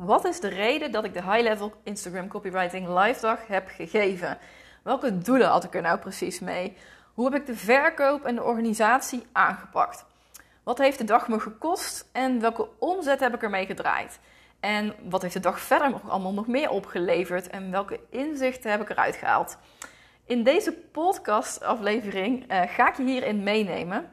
Wat is de reden dat ik de High Level Instagram Copywriting Live Dag heb gegeven? Welke doelen had ik er nou precies mee? Hoe heb ik de verkoop en de organisatie aangepakt? Wat heeft de dag me gekost en welke omzet heb ik ermee gedraaid? En wat heeft de dag verder nog allemaal nog meer opgeleverd en welke inzichten heb ik eruit gehaald? In deze podcastaflevering uh, ga ik je hierin meenemen.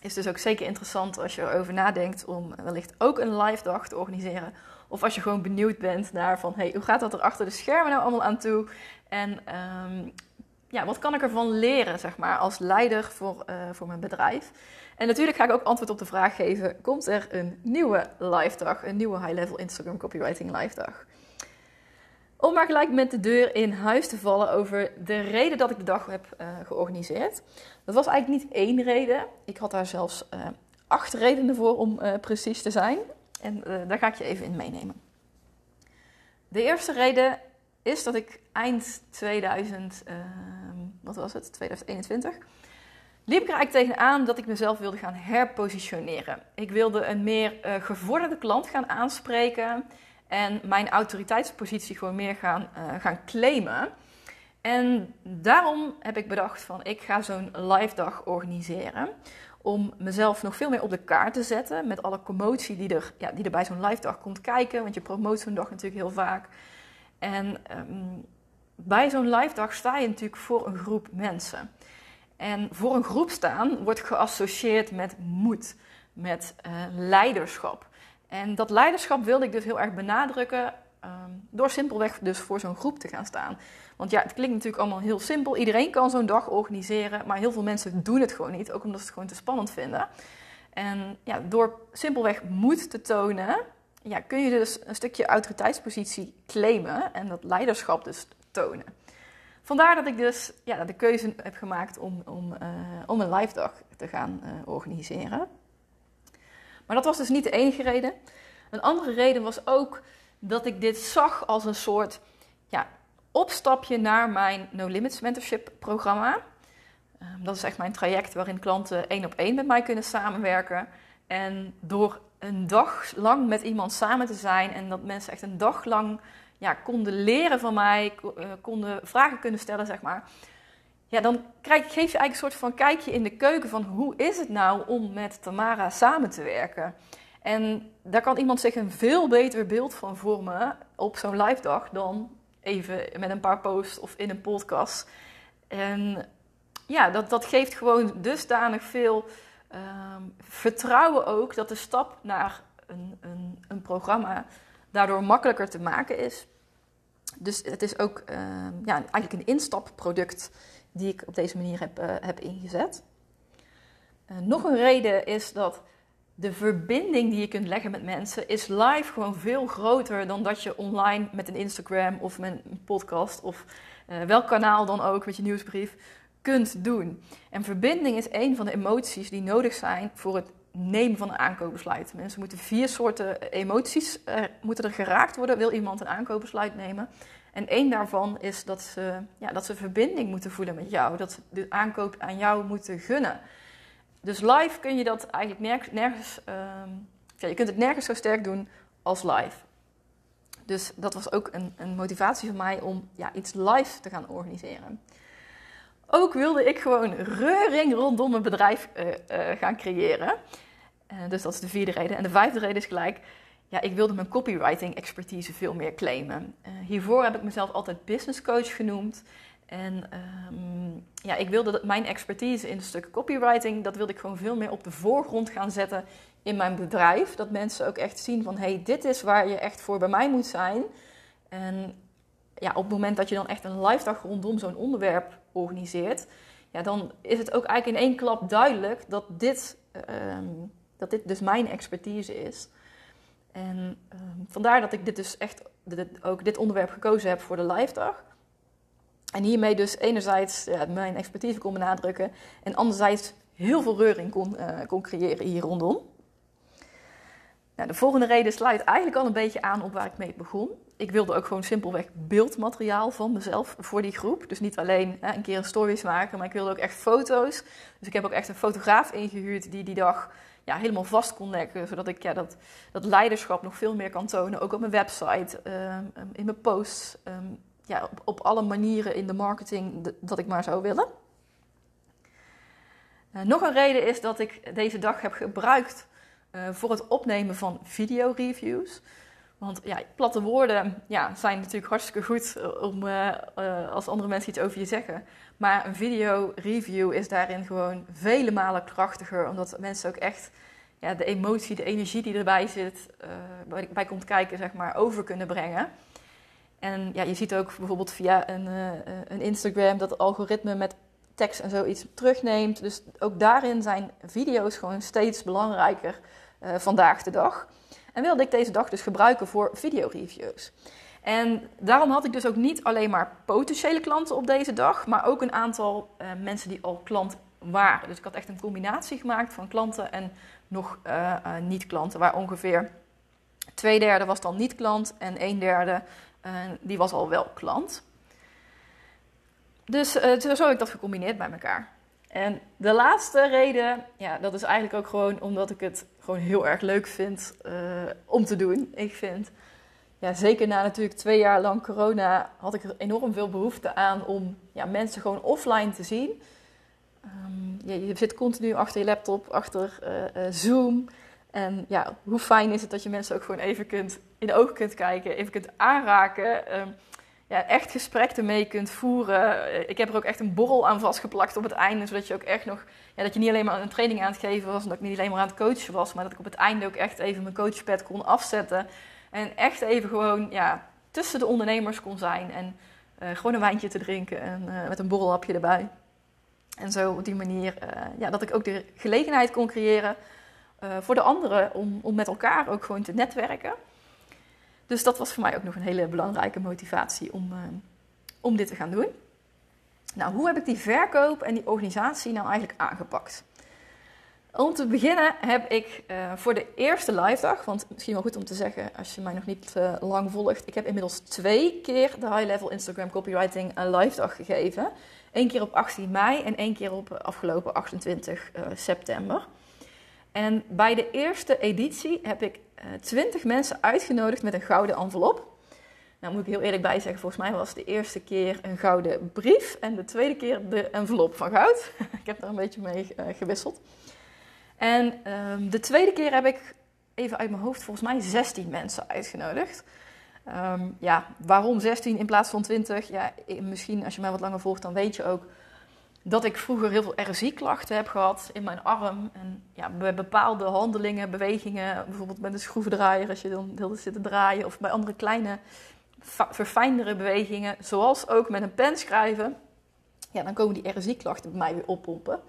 Is dus ook zeker interessant als je erover nadenkt om wellicht ook een live dag te organiseren. Of als je gewoon benieuwd bent naar van hey, hoe gaat dat er achter de schermen nou allemaal aan toe? En um, ja, wat kan ik ervan leren, zeg maar, als leider voor, uh, voor mijn bedrijf? En natuurlijk ga ik ook antwoord op de vraag geven: komt er een nieuwe live dag, een nieuwe high-level Instagram copywriting live dag? Om maar gelijk met de deur in huis te vallen over de reden dat ik de dag heb uh, georganiseerd. Dat was eigenlijk niet één reden. Ik had daar zelfs uh, acht redenen voor om precies te zijn. En daar ga ik je even in meenemen. De eerste reden is dat ik eind 2000, ehm, wat was het, 2021, liep ik er eigenlijk tegenaan dat ik mezelf wilde gaan herpositioneren. Ik wilde een meer uh, gevorderde klant gaan aanspreken en mijn autoriteitspositie gewoon meer gaan, uh, gaan claimen. En daarom heb ik bedacht van ik ga zo'n live dag organiseren om mezelf nog veel meer op de kaart te zetten met alle commotie die er, ja, die bij zo'n live dag komt kijken. Want je promoot zo'n dag natuurlijk heel vaak. En um, bij zo'n live dag sta je natuurlijk voor een groep mensen. En voor een groep staan wordt geassocieerd met moed, met uh, leiderschap. En dat leiderschap wilde ik dus heel erg benadrukken um, door simpelweg dus voor zo'n groep te gaan staan. Want ja, het klinkt natuurlijk allemaal heel simpel. Iedereen kan zo'n dag organiseren, maar heel veel mensen doen het gewoon niet, ook omdat ze het gewoon te spannend vinden. En ja, door simpelweg moed te tonen, ja, kun je dus een stukje autoriteitspositie claimen en dat leiderschap dus tonen. Vandaar dat ik dus ja, de keuze heb gemaakt om, om, uh, om een live dag te gaan uh, organiseren. Maar dat was dus niet de enige reden. Een andere reden was ook dat ik dit zag als een soort ja, opstapje naar mijn No Limits Mentorship programma. Uh, dat is echt mijn traject waarin klanten één op één met mij kunnen samenwerken. En door een dag lang met iemand samen te zijn en dat mensen echt een dag lang ja, konden leren van mij, eh, konden vragen kunnen stellen, zeg maar. Ja, dan krijg, geef je eigenlijk een soort van kijkje in de keuken van hoe is het nou om met Tamara samen te werken. En daar kan iemand zich een veel beter beeld van vormen op zo'n live dag dan even met een paar posts of in een podcast. En ja, dat, dat geeft gewoon dusdanig veel um, vertrouwen ook dat de stap naar een, een, een, programma daardoor makkelijker te maken is. Dus het is ook um, ja, eigenlijk een instapproduct die ik op deze manier heb, uh, heb ingezet. Uh, nog een reden is dat de verbinding die je kunt leggen met mensen is live gewoon veel groter dan dat je online met een Instagram of met een podcast of uh, welk kanaal dan ook met je nieuwsbrief kunt doen. En verbinding is een van de emoties die nodig zijn voor het nemen van een aankoopbesluit. Mensen moeten vier soorten emoties uh, moeten er geraakt worden, wil iemand een aankoopbesluit nemen. En één daarvan is dat ze, ja, dat ze verbinding moeten voelen met jou, dat ze de aankoop aan jou moeten gunnen. Dus live kun je dat eigenlijk nergens, uh, ja, je kunt het nergens zo sterk doen als live. Dus dat was ook een, een motivatie van mij om ja, iets live te gaan organiseren. Ook wilde ik gewoon reuring rondom mijn bedrijf uh, uh, gaan creëren. Uh, dus dat is de vierde reden. En de vijfde reden is gelijk, ja, ik wilde mijn copywriting expertise veel meer claimen. hiervoor heb ik mezelf altijd business coach genoemd. En um, ja, ik wilde dat mijn expertise in het stuk copywriting, dat wilde ik gewoon veel meer op de voorgrond gaan zetten in mijn bedrijf. Dat mensen ook echt zien van, hey, dit is waar je echt voor bij mij moet zijn. En ja, op het moment dat je dan echt een live dag rondom zo'n onderwerp organiseert, ja, dan is het ook eigenlijk in één klap duidelijk dat dit, um, dat dit dus mijn expertise is. En um, vandaar dat ik dit dus echt ook dit onderwerp gekozen heb voor de live dag. En hiermee dus enerzijds ja, mijn expertise kon benadrukken en anderzijds heel veel reuring kon, uh, kon creëren hier rondom. Nou, de volgende reden sluit eigenlijk al een beetje aan op waar ik mee begon. Ik wilde ook gewoon simpelweg beeldmateriaal van mezelf voor die groep. Dus niet alleen hè, een keer een stories maken, maar ik wilde ook echt foto's. Dus ik heb ook echt een fotograaf ingehuurd die die dag ja, helemaal vast kon leggen. Zodat ik ja, dat, dat leiderschap nog veel meer kan tonen. Ook op mijn website, ehm, in mijn posts. Ehm, ja, op, op alle manieren in de marketing dat ik maar zou willen. Uh, nog een reden is dat ik deze dag heb gebruikt uh, voor het opnemen van video-reviews. Want ja, platte woorden ja, zijn natuurlijk hartstikke goed eh, om, als andere mensen iets over je zeggen. Maar een video-review is daarin gewoon vele malen krachtiger. Omdat mensen ook echt ja, de emotie, de energie die erbij zit, bij komt kijken, zeg maar, over kunnen brengen. En ja, je ziet ook bijvoorbeeld via een, een Instagram dat het algoritme met tekst en zoiets terugneemt. Dus ook daarin zijn video's gewoon steeds belangrijker vandaag de dag. En wilde ik deze dag dus gebruiken voor videoreviews. En daarom had ik dus ook niet alleen maar potentiële klanten op deze dag, maar ook een aantal mensen die al klant waren. Dus ik had echt een combinatie gemaakt van klanten en nog niet-klanten, waar ongeveer twee derde was dan niet-klant en een derde die was al wel klant. Dus zo heb ik dat gecombineerd bij elkaar. En de laatste reden, ja, dat is eigenlijk ook gewoon omdat ik het gewoon heel erg leuk vind uh, om te doen. Ik vind, ja, zeker na natuurlijk twee jaar lang corona, had ik enorm veel behoefte aan om ja, mensen gewoon offline te zien. Um, je, je, zit continu achter je laptop, achter uh, Zoom. En ja, hoe fijn is het dat je mensen ook gewoon even kunt, in de ogen kunt kijken, even kunt aanraken. Um, ja, echt gesprek ermee kunt voeren. Ik heb er ook echt een borrel aan vastgeplakt op het einde, zodat je ook echt nog, ja, dat je niet alleen maar een training aan het geven was en dat ik niet alleen maar aan het coachen was, maar dat ik op het einde ook echt even mijn coachpad kon afzetten en echt even gewoon, ja, tussen de ondernemers kon zijn en uh, gewoon een wijntje te drinken en uh, met een borrelhapje erbij. En zo op die manier, ja, dat ik ook de gelegenheid kon creëren voor de anderen om, om met elkaar ook gewoon te netwerken. Dus dat was voor mij ook nog een hele belangrijke motivatie om, uh, om dit te gaan doen. Nou, hoe heb ik die verkoop en die organisatie nou eigenlijk aangepakt? Om te beginnen heb ik uh, voor de eerste live dag, want misschien wel goed om te zeggen als je mij nog niet uh, lang volgt, ik heb inmiddels twee keer de High Level Instagram Copywriting een live dag gegeven. Eén keer op 18 mei en één keer op afgelopen 28 september. En bij de eerste editie heb ik eh, 20 mensen uitgenodigd met een gouden envelop. Nou moet ik heel eerlijk bij zeggen, volgens mij was de eerste keer een gouden brief en de tweede keer de envelop van goud. ik heb daar een beetje mee uh, gewisseld. En um, de tweede keer heb ik even uit mijn hoofd volgens mij 16 mensen uitgenodigd. Um, ja, waarom 16 in plaats van 20? Ja, misschien als je mij wat langer volgt, dan weet je ook dat ik vroeger heel veel RSI-klachten heb gehad in mijn arm. En ja, bij bepaalde handelingen, bewegingen, bijvoorbeeld met een schroevendraaier als je dan heel zit te draaien, of bij andere kleine, verfijndere bewegingen, zoals ook met een pen schrijven, ja, dan komen die RSI-klachten bij mij weer oppompen.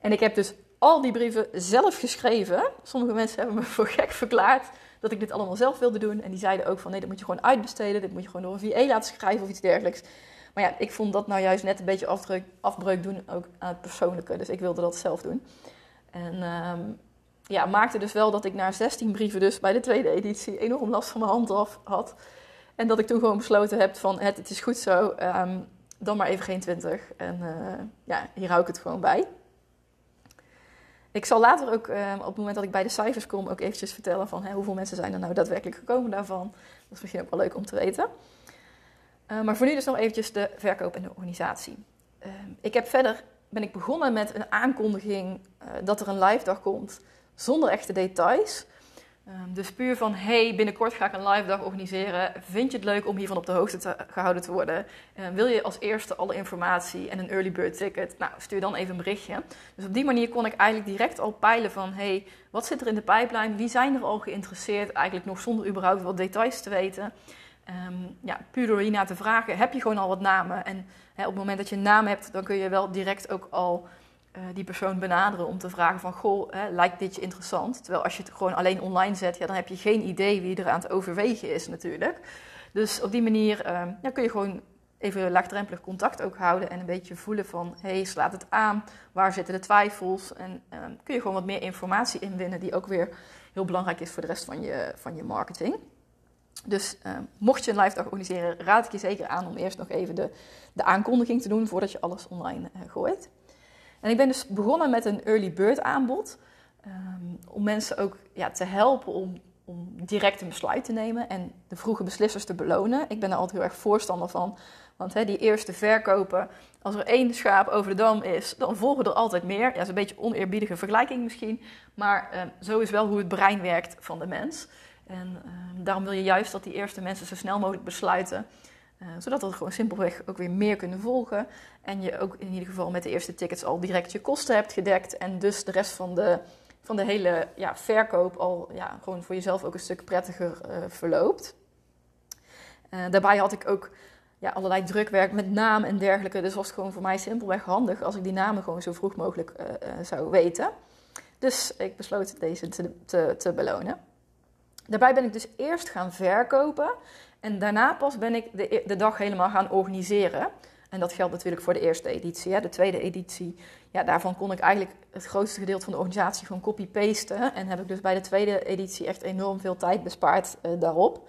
En ik heb dus al die brieven zelf geschreven. Sommige mensen hebben me voor gek verklaard dat ik dit allemaal zelf wilde doen. En die zeiden ook van nee, dat moet je gewoon uitbesteden, dit moet je gewoon door een VA laten schrijven of iets dergelijks. Maar ja, ik vond dat nou juist net een beetje afbreuk doen ook aan het persoonlijke. Dus ik wilde dat zelf doen. En um, ja, maakte dus wel dat ik na 16 brieven dus bij de tweede editie enorm last van mijn hand af had. En dat ik toen gewoon besloten heb van het, het is goed zo, um, dan maar even geen 20. En uh, ja, hier hou ik het gewoon bij. Ik zal later ook, uh, op het moment dat ik bij de cijfers kom, ook eventjes vertellen van hè, hoeveel mensen zijn er nou daadwerkelijk gekomen daarvan. Dat is misschien ook wel leuk om te weten. Uh, maar voor nu dus nog eventjes de verkoop en de organisatie. Uh, ik heb verder ben ik begonnen met een aankondiging uh, dat er een live dag komt zonder echte details. Ehm, dus puur van, hey, binnenkort ga ik een live dag organiseren. Vind je het leuk om hiervan op de hoogte te, gehouden te worden? Ehm, wil je als eerste alle informatie en een early bird ticket? Nou, stuur dan even een berichtje. Dus op die manier kon ik eigenlijk direct al peilen van, hey, wat zit er in de pipeline? Wie zijn er al geïnteresseerd? Eigenlijk nog zonder überhaupt wat details te weten. Um, ja, puur door hierna te vragen, heb je gewoon al wat namen. En hè, op het moment dat je een naam hebt, dan kun je wel direct ook al uh, die persoon benaderen om te vragen van, goh, hè, lijkt dit je interessant? Terwijl als je het gewoon alleen online zet, ja, dan heb je geen idee wie er aan het overwegen is natuurlijk. Dus op die manier ja, kun je gewoon even laagdrempelig contact ook houden en een beetje voelen van, hé, hey, slaat het aan? Waar zitten de twijfels? En um, kun je gewoon wat meer informatie inwinnen die ook weer heel belangrijk is voor de rest van je, van je marketing. Dus uh, mocht je een live dag organiseren, raad ik je zeker aan om eerst nog even de, de aankondiging te doen voordat je alles online uh, gooit. En ik ben dus begonnen met een early bird aanbod. ehm, om mensen ook ja, te helpen om, om direct een besluit te nemen en de vroege beslissers te belonen. Ik ben er altijd heel erg voorstander van. Want hè, die eerste verkopen, als er één schaap over de dam is, dan volgen er altijd meer. Ja, dat is een beetje oneerbiedige vergelijking misschien. Maar uh, zo is wel hoe het brein werkt van de mens. En uh, daarom wil je juist dat die eerste mensen zo snel mogelijk besluiten. Uh, zodat we gewoon simpelweg ook weer meer kunnen volgen. En je ook in ieder geval met de eerste tickets al direct je kosten hebt gedekt. En dus de rest van de, van de hele ja, verkoop al ja, gewoon voor jezelf ook een stuk prettiger uh, verloopt. daarbij had ik ook ja, allerlei drukwerk met naam en dergelijke. Dus was het gewoon voor mij simpelweg handig als ik die namen gewoon zo vroeg mogelijk zou weten. Dus ik besloot deze te, te, te, belonen. Daarbij ben ik dus eerst gaan verkopen en daarna pas ben ik de, de dag helemaal gaan organiseren. En dat geldt natuurlijk voor de eerste editie. Hè. De tweede editie, ja, daarvan kon ik eigenlijk het grootste gedeelte van de organisatie gewoon copy-pasten. En heb ik dus bij de tweede editie echt enorm veel tijd bespaard uh, daarop.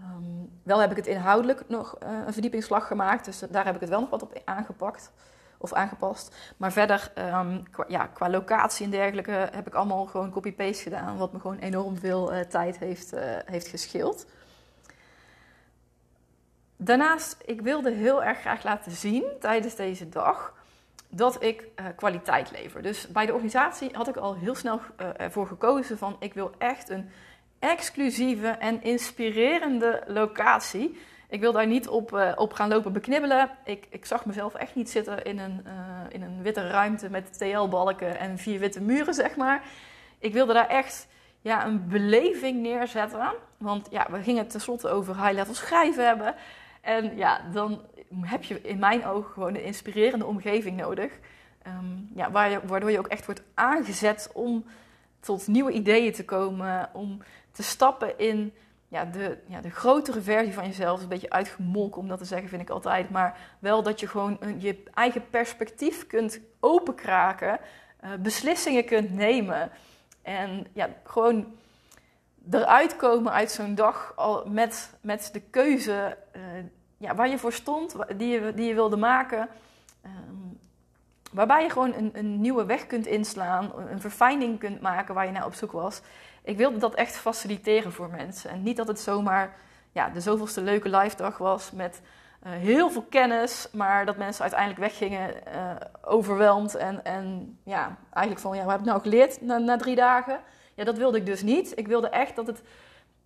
Um, wel heb ik het inhoudelijk nog uh, een verdiepingsslag gemaakt, dus daar heb ik het wel nog wat op aangepakt of aangepast. Maar verder, um, qua, ja, qua locatie en dergelijke, heb ik allemaal gewoon copy-paste gedaan, wat me gewoon enorm veel uh, tijd heeft, uh, heeft gescheeld. Daarnaast, ik wilde heel erg graag laten zien tijdens deze dag dat ik kwaliteit lever. Dus bij de organisatie had ik al heel snel ervoor gekozen van ik wil echt een exclusieve en inspirerende locatie. Ik wil daar niet op, uh, op gaan lopen beknibbelen. Ik, ik zag mezelf echt niet zitten in een, uh, in een witte ruimte met TL-balken en vier witte muren, zeg maar. Ik wilde daar echt ja, een beleving neerzetten. Want ja, we gingen het tenslotte over high-level schrijven hebben. En ja, dan heb je in mijn ogen gewoon een inspirerende omgeving nodig. Um, ja, waar je, waardoor je ook echt wordt aangezet om tot nieuwe ideeën te komen. Om te stappen in ja, de, ja, de grotere versie van jezelf. Een beetje uitgemolken om dat te zeggen, vind ik altijd. Maar wel dat je gewoon je eigen perspectief kunt openkraken. Uh, beslissingen kunt nemen. En ja, gewoon eruit komen uit zo'n dag al met, met de keuze uh, ja, waar je voor stond, die je, die je wilde maken. Um, waarbij je gewoon een, een nieuwe weg kunt inslaan, een verfijning kunt maken waar je naar op zoek was ik wilde dat echt faciliteren voor mensen. En niet dat het zomaar ja, de zoveelste leuke live dag was met uh, heel veel kennis, maar dat mensen uiteindelijk weggingen uh, overweldigd en, en ja, eigenlijk van ja, wat heb ik nou geleerd na, na drie dagen? Ja, dat wilde ik dus niet. Ik wilde echt dat het,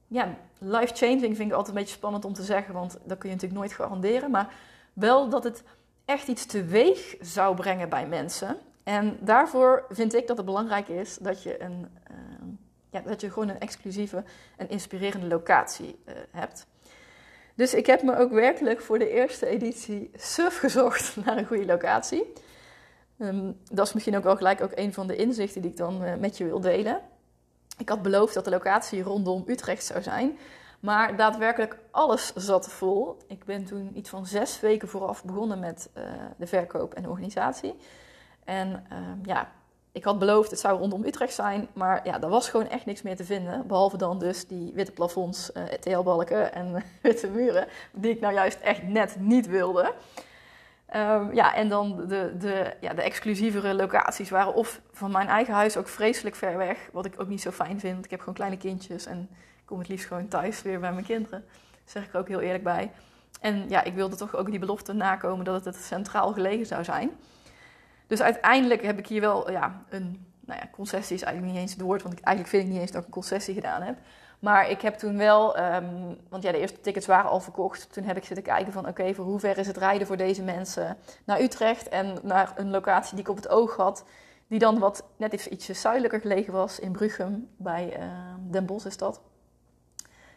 ja, life-changing vind ik altijd een beetje spannend om te zeggen, want dat kun je natuurlijk nooit garanderen, maar wel dat het echt iets teweeg zou brengen bij mensen. En daarvoor vind ik dat het belangrijk is dat je een, uh, dat je gewoon een exclusieve en inspirerende locatie uh, hebt. Dus ik heb me ook werkelijk voor de eerste editie suf gezocht naar een goede locatie. Um, dat is misschien ook wel gelijk ook een van de inzichten die ik dan uh, met je wil delen. Ik had beloofd dat de locatie rondom Utrecht zou zijn. Maar daadwerkelijk alles zat vol. Ik ben toen iets van zes weken vooraf begonnen met uh, de verkoop en organisatie. En uh, ja, ik had beloofd, het zou rondom Utrecht zijn. Maar ja, er was gewoon echt niks meer te vinden. Behalve dan dus die witte plafonds, uh, TL-balken en witte muren. Die ik nou juist echt net niet wilde. Um, ja, en dan de, de, ja, de exclusievere locaties waren of van mijn eigen huis ook vreselijk ver weg. Wat ik ook niet zo fijn vind, ik heb gewoon kleine kindjes. En kom het liefst gewoon thuis weer bij mijn kinderen. Daar zeg ik er ook heel eerlijk bij. En ja, ik wilde toch ook die belofte nakomen dat het, het centraal gelegen zou zijn. Dus uiteindelijk heb ik hier wel ja, een nou ja, concessie is eigenlijk niet eens het woord, want ik, eigenlijk vind ik niet eens dat ik een concessie gedaan heb. Maar ik heb toen wel, um, want ja, de eerste tickets waren al verkocht. Toen heb ik zitten kijken van oké, voor hoe ver is het rijden voor deze mensen naar Utrecht en naar een locatie die ik op het oog had. Die dan wat net iets ietsje zuidelijker gelegen was in Bruchem, bij uh, Den Bosch is dat.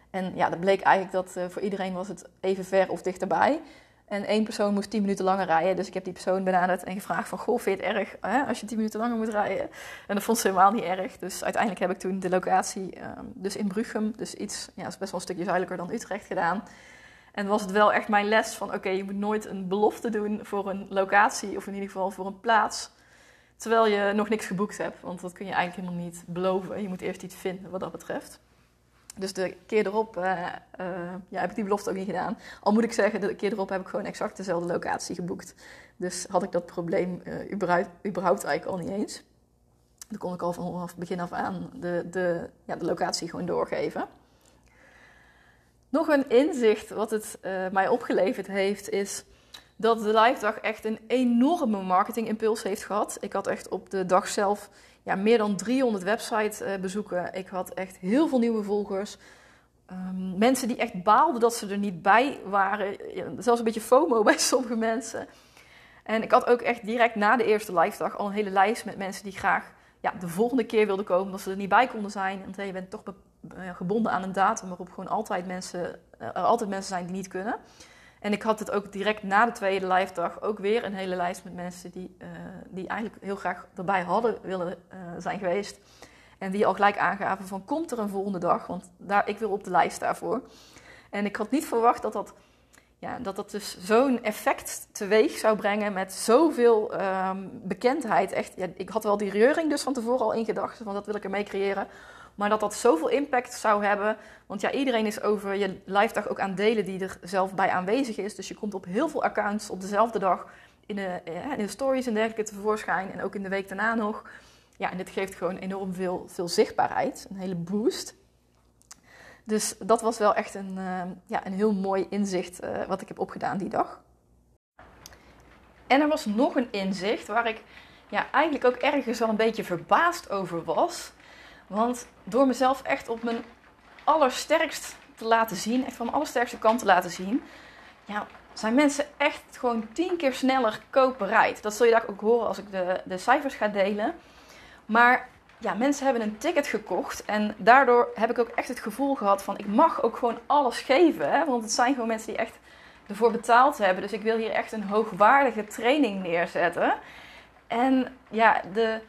En ja, dat bleek eigenlijk dat uh, voor iedereen was het even ver of dichterbij. En één persoon moest 10 minuten langer rijden. Dus ik heb die persoon benaderd en gevraagd van... Goh, vind je het erg hè, als je 10 minuten langer moet rijden? En dat vond ze helemaal niet erg. Dus uiteindelijk heb ik toen de locatie um, dus in Bruchem... dus iets, ja, is best wel een stukje zuidelijker dan Utrecht gedaan. En was het wel echt mijn les van... oké, je moet nooit een belofte doen voor een locatie... of in ieder geval voor een plaats... terwijl je nog niks geboekt hebt. Want dat kun je eigenlijk helemaal niet beloven. Je moet eerst iets vinden wat dat betreft. Dus de keer erop uh, uh, ja, heb ik die belofte ook niet gedaan. Al moet ik zeggen, de keer erop heb ik gewoon exact dezelfde locatie geboekt. Dus had ik dat probleem uh, überhaupt, überhaupt eigenlijk al niet eens. Dan kon ik al vanaf begin af aan de, de, ja, de locatie gewoon doorgeven. Nog een inzicht wat het mij opgeleverd heeft, is dat de live dag echt een enorme marketingimpuls heeft gehad. Ik had echt op de dag zelf ja, meer dan 300 website uh, bezoeken. Ik had echt heel veel nieuwe volgers. Um, mensen die echt baalden dat ze er niet bij waren. Zelfs een beetje FOMO bij sommige mensen. En ik had ook echt direct na de eerste live dag al een hele lijst met mensen die graag ja, de volgende keer wilden komen, dat ze er niet bij konden zijn. Want je bent toch gebonden aan een datum waarop gewoon altijd mensen, er altijd mensen zijn die niet kunnen. En ik had het ook direct na de tweede live dag ook weer een hele lijst met mensen die, uh, die eigenlijk heel graag erbij hadden willen uh, zijn geweest. En die al gelijk aangaven van komt er een volgende dag, want daar, ik wil op de lijst daarvoor. En ik had niet verwacht dat dat, ja, dat, dat dus zo'n effect teweeg zou brengen met zoveel um, bekendheid. Echt, ja, ik had wel die reuring dus van tevoren al in gedachten, van dat wil ik ermee creëren. Maar dat dat zoveel impact zou hebben. Want ja, iedereen is over je live dag ook aan delen die er zelf bij aanwezig is. Dus je komt op heel veel accounts op dezelfde dag in de, in de stories en dergelijke tevoorschijn. En ook in de week daarna nog. Ja, en dit geeft gewoon enorm veel, veel zichtbaarheid. Een hele boost. Dus dat was wel echt een, uh, ja, een heel mooi inzicht uh, wat ik heb opgedaan die dag. En er was nog een inzicht waar ik ja, eigenlijk ook ergens wel een beetje verbaasd over was. Want door mezelf echt op mijn allersterkst te laten zien, echt van mijn allersterkste kant te laten zien, ja, zijn mensen echt gewoon tien keer sneller koopbereid. Dat zul je daar ook horen als ik de, de cijfers ga delen. Maar ja, mensen hebben een ticket gekocht en daardoor heb ik ook echt het gevoel gehad van ik mag ook gewoon alles geven. Hè? Want het zijn gewoon mensen die echt ervoor betaald hebben. Dus ik wil hier echt een hoogwaardige training neerzetten. En ja, de,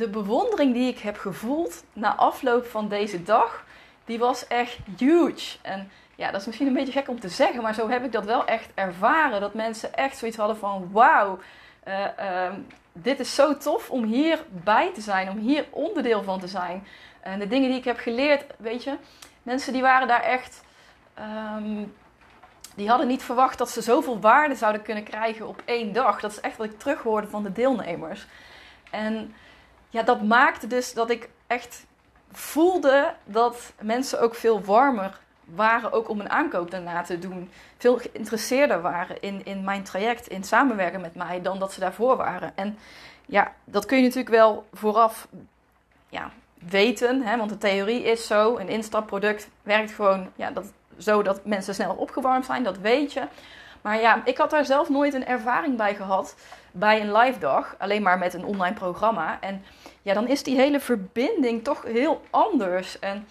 de bewondering die ik heb gevoeld na afloop van deze dag, die was echt huge. En ja, dat is misschien een beetje gek om te zeggen, maar zo heb ik dat wel echt ervaren. Dat mensen echt zoiets hadden van wauw, uh, uh, dit is zo tof om hierbij te zijn, om hier onderdeel van te zijn. En de dingen die ik heb geleerd, weet je, mensen die waren daar echt. Um, die hadden niet verwacht dat ze zoveel waarde zouden kunnen krijgen op één dag. Dat is echt wat ik terughoorde van de deelnemers. En ja, dat maakte dus dat ik echt voelde dat mensen ook veel warmer waren, ook om een aankoop daarna te doen. Veel geïnteresseerder waren in, in mijn traject, in samenwerken met mij, dan dat ze daarvoor waren. En ja, dat kun je natuurlijk wel vooraf ja, weten, hè, want de theorie is zo: een instapproduct werkt gewoon ja, dat, zo dat mensen sneller opgewarmd zijn, dat weet je. Maar ja, ik had daar zelf nooit een ervaring bij gehad bij een live dag, alleen maar met een online programma. En ja, dan is die hele verbinding toch heel anders. En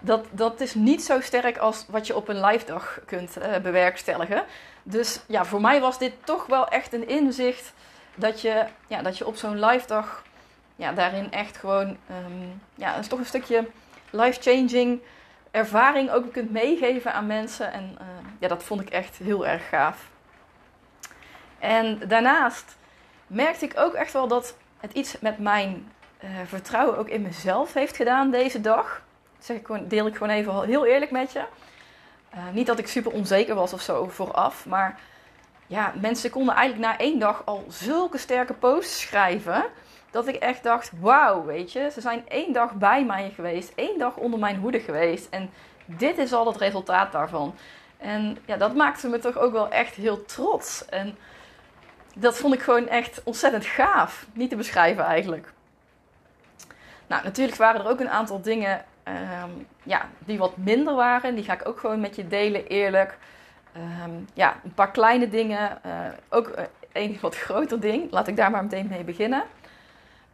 dat, dat is niet zo sterk als wat je op een live dag kunt uh, bewerkstelligen. Dus ja, voor mij was dit toch wel echt een inzicht dat je, ja, dat je op zo'n live dag ja, daarin echt gewoon um, ja, is toch een stukje life-changing ervaring ook kunt meegeven aan mensen. En uh, ja, dat vond ik echt heel erg gaaf. En daarnaast merkte ik ook echt wel dat het iets met mijn uh, vertrouwen ook in mezelf heeft gedaan deze dag. Dat zeg ik gewoon, deel ik gewoon even heel eerlijk met je. Uh, niet dat ik super onzeker was of zo vooraf, maar ja, mensen konden eigenlijk na één dag al zulke sterke posts schrijven. Dat ik echt dacht, wauw, weet je, ze zijn één dag bij mij geweest, één dag onder mijn hoede geweest. En dit is al het resultaat daarvan. En ja, dat maakte me toch ook wel echt heel trots. En dat vond ik gewoon echt ontzettend gaaf. Niet te beschrijven eigenlijk. Nou, natuurlijk waren er ook een aantal dingen um, ja, die wat minder waren. Die ga ik ook gewoon met je delen, eerlijk. Um, ja, een paar kleine dingen. Uh, ook een wat groter ding. Laat ik daar maar meteen mee beginnen.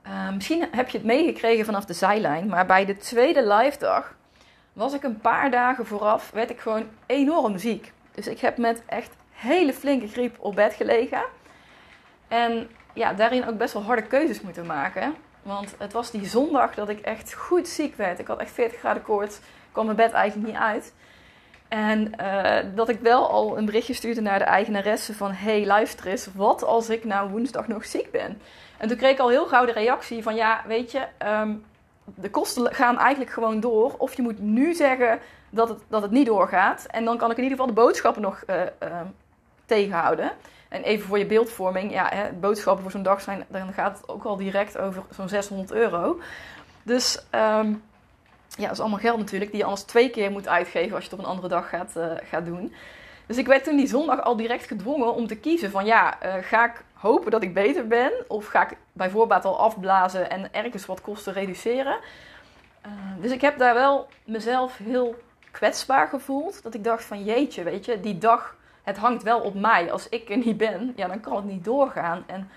Uh, misschien heb je het meegekregen vanaf de zijlijn. Maar bij de tweede live dag was ik een paar dagen vooraf, werd ik gewoon enorm ziek. Dus ik heb met echt hele flinke griep op bed gelegen. En ja, daarin ook best wel harde keuzes moeten maken. Want het was die zondag dat ik echt goed ziek werd. Ik had echt 40 graden koorts. Kwam mijn bed eigenlijk niet uit. En uh, dat ik wel al een berichtje stuurde naar de eigenaresse van... Hey, luister eens, wat als ik nou woensdag nog ziek ben? En toen kreeg ik al heel gauw de reactie van... Ja, weet je, um, de kosten gaan eigenlijk gewoon door. Of je moet nu zeggen dat het, dat het niet doorgaat. En dan kan ik in ieder geval de boodschappen nog uh, uh, tegenhouden. En even voor je beeldvorming, ja, hè, boodschappen voor zo'n dag zijn, dan gaat het ook al direct over zo'n 600 euro. Dus um, ja, dat is allemaal geld natuurlijk, die je anders twee keer moet uitgeven als je het op een andere dag gaat, uh, gaat doen. Dus ik werd toen die zondag al direct gedwongen om te kiezen van ja, uh, ga ik hopen dat ik beter ben? Of ga ik bij voorbaat al afblazen en ergens wat kosten reduceren? Uh, dus ik heb daar wel mezelf heel kwetsbaar gevoeld. Dat ik dacht van jeetje, weet je, die dag, het hangt wel op mij. Als ik er niet ben, ja, dan kan het niet doorgaan. En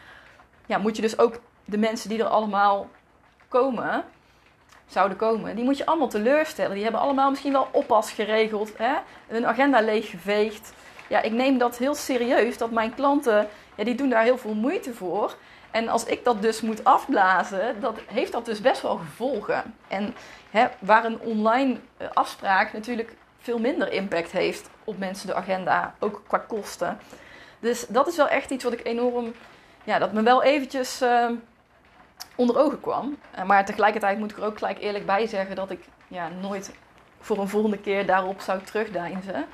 ja, moet je dus ook de mensen die er allemaal komen, zouden komen, die moet je allemaal teleurstellen. Die hebben allemaal misschien wel oppas geregeld, hè? hun agenda leeggeveegd. Ja, ik neem dat heel serieus, dat mijn klanten, ja, die doen daar heel veel moeite voor. En als ik dat dus moet afblazen, dat heeft dat dus best wel gevolgen. En hè, waar een online eh, afspraak natuurlijk veel minder impact heeft op mensen de agenda, ook qua kosten. Dus dat is wel echt iets wat ik enorm, ja, dat me wel eventjes uh, onder ogen kwam. Uh, maar tegelijkertijd moet ik er ook gelijk eerlijk bij zeggen dat ik ja, nooit voor een volgende keer daarop zou terugdeinzen.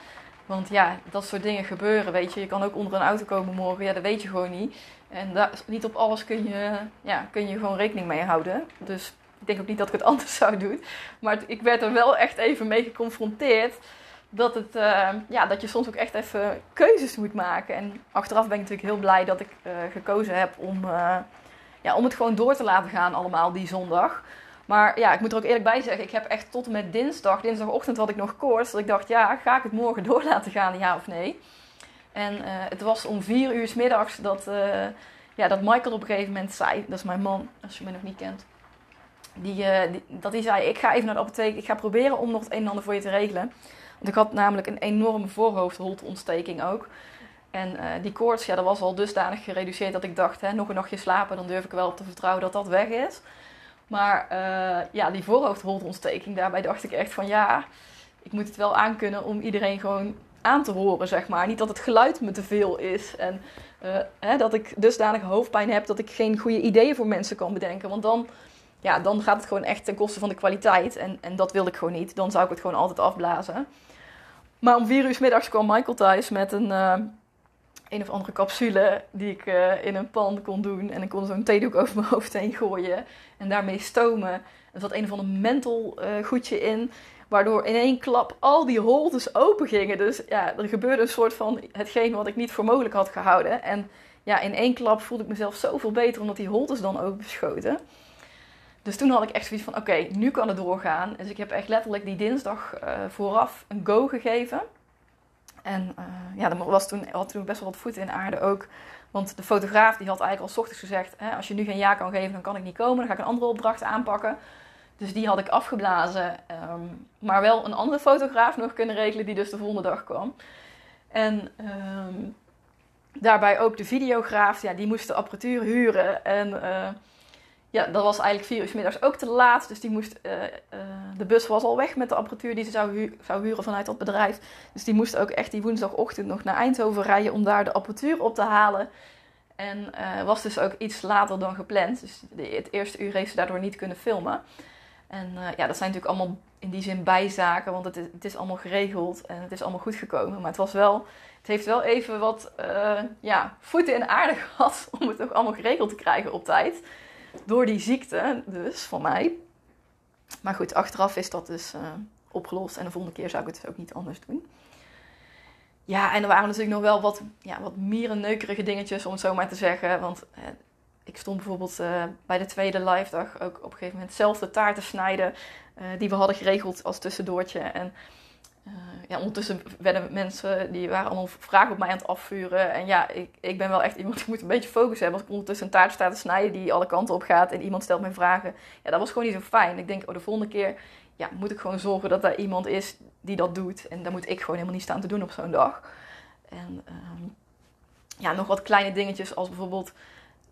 Want ja, dat soort dingen gebeuren, weet je. Je kan ook onder een auto komen morgen, ja, dat weet je gewoon niet. En daar, niet op alles kun je, ja, kun je gewoon rekening mee houden. Dus ik denk ook niet dat ik het anders zou doen. Maar ik werd er wel echt even mee geconfronteerd. Dat, het, uh, ja, dat je soms ook echt even keuzes moet maken. En achteraf ben ik natuurlijk heel blij dat ik uh, gekozen heb om, uh, ja, om het gewoon door te laten gaan allemaal die zondag. Maar ja, ik moet er ook eerlijk bij zeggen, ik heb echt tot en met dinsdag, dinsdagochtend had ik nog koorts. Dat ik dacht, ja, ga ik het morgen door laten gaan, ja of nee? En het was om vier uur s middags dat, ja, dat Michael op een gegeven moment zei, dat is mijn man, als je me nog niet kent. Die, die, dat hij zei, ik ga even naar de apotheek, ik ga proberen om nog het een en ander voor je te regelen. Ik had namelijk een enorme voorhoofdholteontsteking ook. En die koorts, ja, dat was al dusdanig gereduceerd dat ik dacht, hè, nog een nachtje slapen, dan durf ik wel op te vertrouwen dat dat weg is. Maar uh, ja, die voorhoofdholteontsteking, daarbij dacht ik echt van ja, ik moet het wel aankunnen om iedereen gewoon aan te horen, zeg maar. Niet dat het geluid me te veel is en uh, hè, dat ik dusdanig hoofdpijn heb dat ik geen goede ideeën voor mensen kan bedenken. Want dan, ja, dan gaat het gewoon echt ten koste van de kwaliteit en, en dat wil ik gewoon niet. Dan zou ik het gewoon altijd afblazen. Maar om vier uur middags kwam Michael thuis met een... Uh, een of andere capsule die ik uh, in een pan kon doen. En ik kon zo'n theedoek over mijn hoofd heen gooien en daarmee stomen. Er zat een of ander mental uh, goedje in, waardoor in één klap al die holtes open gingen. Dus ja, er gebeurde een soort van hetgeen wat ik niet voor mogelijk had gehouden. En ja, in één klap voelde ik mezelf zoveel beter omdat die holtes dan open schoten. Dus toen had ik echt zoiets van, oké, nu kan het doorgaan. Dus ik heb echt letterlijk die dinsdag uh, vooraf een go gegeven. En uh, ja, dat was toen, had toen best wel wat voeten in aarde ook. Want de fotograaf die had eigenlijk al ochtends gezegd: hè, als je nu geen ja kan geven, dan kan ik niet komen. Dan ga ik een andere opdracht aanpakken. Dus die had ik afgeblazen. Um, maar wel een andere fotograaf nog kunnen regelen, die dus de volgende dag kwam. En um, daarbij ook de videograaf, ja, die moest de apparatuur huren. En uh, ja, dat was eigenlijk vier uur middags ook te laat. Dus die moest, uh, uh, de bus was al weg met de apparatuur die ze zou, hu zou huren vanuit dat bedrijf. Dus die moest ook echt die woensdagochtend nog naar Eindhoven rijden om daar de apparatuur op te halen. En uh, was dus ook iets later dan gepland. Dus het eerste uur heeft ze daardoor niet kunnen filmen. En ja, dat zijn natuurlijk allemaal in die zin bijzaken, want het is, het is allemaal geregeld en het is allemaal goed gekomen. Maar het was wel, het heeft wel even wat ja, voeten in aarde gehad om het ook allemaal geregeld te krijgen op tijd. Door die ziekte dus, van mij. Maar goed, achteraf is dat dus uh, opgelost. En de volgende keer zou ik het ook niet anders doen. Ja, en er waren natuurlijk nog wel wat, ja, wat mierenneukerige dingetjes, om het zo maar te zeggen. Want eh, ik stond bijvoorbeeld uh, bij de tweede live dag ook op een gegeven moment zelf de taart te snijden. die we hadden geregeld als tussendoortje. En uh, ja, ondertussen werden mensen, die waren allemaal vragen op mij aan het afvuren. En ja, ik, ik ben wel echt iemand die moet een beetje focus hebben. Als ik ondertussen een taart sta te snijden die alle kanten op gaat en iemand stelt mij vragen. Ja, dat was gewoon niet zo fijn. Ik denk, oh, de volgende keer ja, moet ik gewoon zorgen dat er iemand is die dat doet. En daar moet ik gewoon helemaal niet staan te doen op zo'n dag. En um, ja, nog wat kleine dingetjes als bijvoorbeeld...